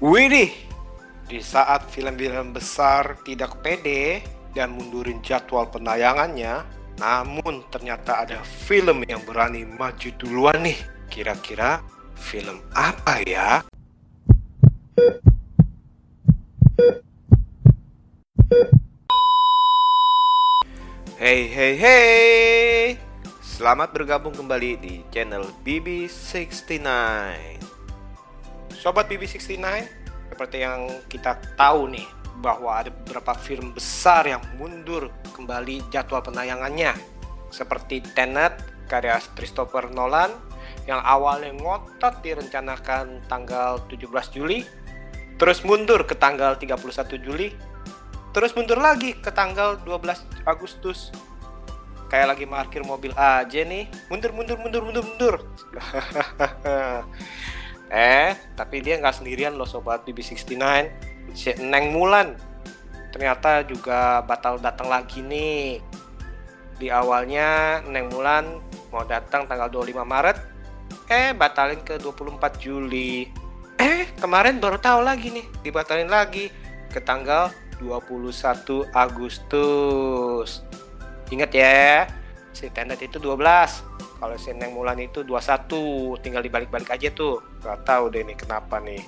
Widih, di saat film-film besar tidak pede dan mundurin jadwal penayangannya, namun ternyata ada film yang berani maju duluan nih. Kira-kira film apa ya? Hey hey hey Selamat bergabung kembali di channel BB69 Sobat BB69 Seperti yang kita tahu nih Bahwa ada beberapa film besar yang mundur kembali jadwal penayangannya. Seperti Tenet karya Christopher Nolan Yang awalnya ngotot direncanakan tanggal 17 Juli Terus mundur ke tanggal 31 Juli terus mundur lagi ke tanggal 12 Agustus. Kayak lagi parkir mobil aja nih mundur mundur mundur mundur mundur eh tapi dia nggak sendirian loh sobat BB69 si Neng Mulan. Ternyata juga batal datang lagi nih. Di awalnya Neng Mulan mau datang tanggal 25 Maret. Eh batalin ke 24 Juli. Eh kemarin baru tahu lagi nih dibatalin lagi ke tanggal 21 Agustus. Ingat ya, si Tenet itu 12. Kalau si Neng Mulan itu 21, tinggal dibalik-balik aja tuh. Gak tahu deh nih kenapa nih.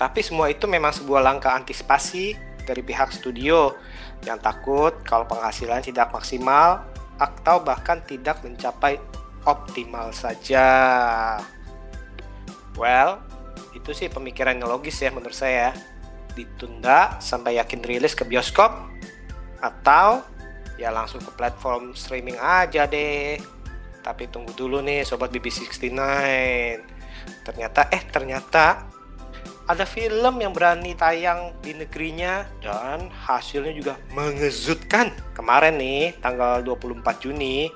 Tapi semua itu memang sebuah langkah antisipasi dari pihak studio yang takut kalau penghasilan tidak maksimal atau bahkan tidak mencapai optimal saja. Well, itu sih pemikiran yang logis ya menurut saya ditunda sampai yakin rilis ke bioskop atau ya langsung ke platform streaming aja deh. Tapi tunggu dulu nih sobat BB69. Ternyata eh ternyata ada film yang berani tayang di negerinya dan hasilnya juga mengejutkan. Kemarin nih tanggal 24 Juni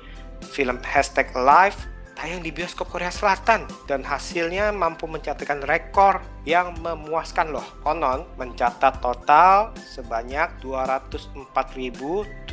film Hashtag Live tayang di bioskop Korea Selatan dan hasilnya mampu mencatatkan rekor yang memuaskan loh. Konon mencatat total sebanyak 204.071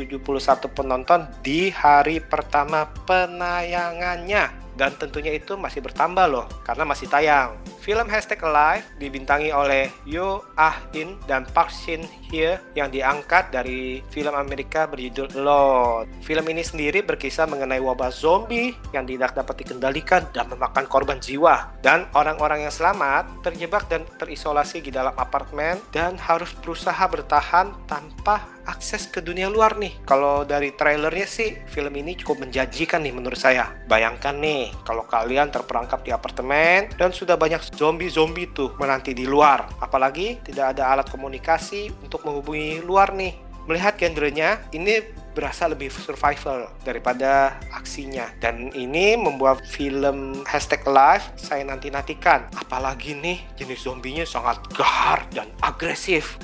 penonton di hari pertama penayangannya dan tentunya itu masih bertambah loh karena masih tayang. Film Hashtag Alive dibintangi oleh Yo Ah In dan Park Shin Hye yang diangkat dari film Amerika berjudul Lord. Film ini sendiri berkisah mengenai wabah zombie yang tidak dapat dikendalikan dan memakan korban jiwa. Dan orang-orang yang selamat terjebak dan terisolasi di dalam apartemen dan harus berusaha bertahan tanpa akses ke dunia luar nih. Kalau dari trailernya sih film ini cukup menjanjikan nih menurut saya. Bayangkan nih kalau kalian terperangkap di apartemen dan sudah banyak zombie-zombie tuh menanti di luar. Apalagi tidak ada alat komunikasi untuk menghubungi luar nih. Melihat genrenya, ini berasa lebih survival daripada aksinya dan ini membuat film hashtag live saya nanti-nantikan apalagi nih jenis zombinya sangat gahar dan agresif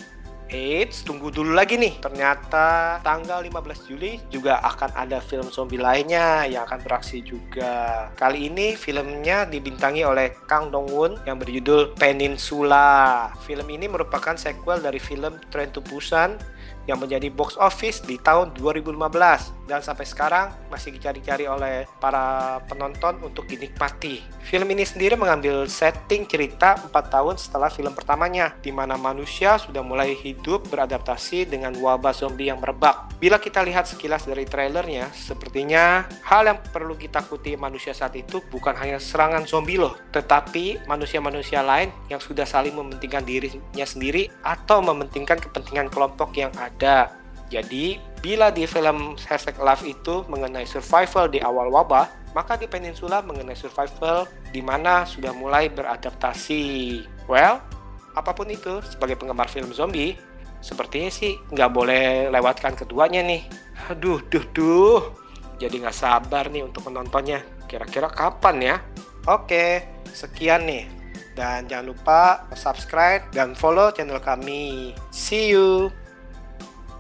Eits, tunggu dulu lagi nih. Ternyata tanggal 15 Juli juga akan ada film zombie lainnya yang akan beraksi juga. Kali ini filmnya dibintangi oleh Kang Dong Woon yang berjudul Peninsula. Film ini merupakan sequel dari film Train to Busan yang menjadi box office di tahun 2015 dan sampai sekarang masih dicari-cari oleh para penonton untuk dinikmati. Film ini sendiri mengambil setting cerita 4 tahun setelah film pertamanya, di mana manusia sudah mulai hidup beradaptasi dengan wabah zombie yang merebak. Bila kita lihat sekilas dari trailernya, sepertinya hal yang perlu kita takuti manusia saat itu bukan hanya serangan zombie loh, tetapi manusia-manusia lain yang sudah saling mementingkan dirinya sendiri atau mementingkan kepentingan kelompok yang ada. Jadi, bila di film Hashtag Life itu mengenai survival di awal wabah, maka di Peninsula mengenai survival di mana sudah mulai beradaptasi. Well, apa pun itu, sebagai penggemar film zombie, sepertinya sih nggak boleh lewatkan keduanya nih. Aduh, duh, duh. Jadi nggak sabar nih untuk menontonnya. Kira-kira kapan ya? Oke, sekian nih. Dan jangan lupa subscribe dan follow channel kami. See you!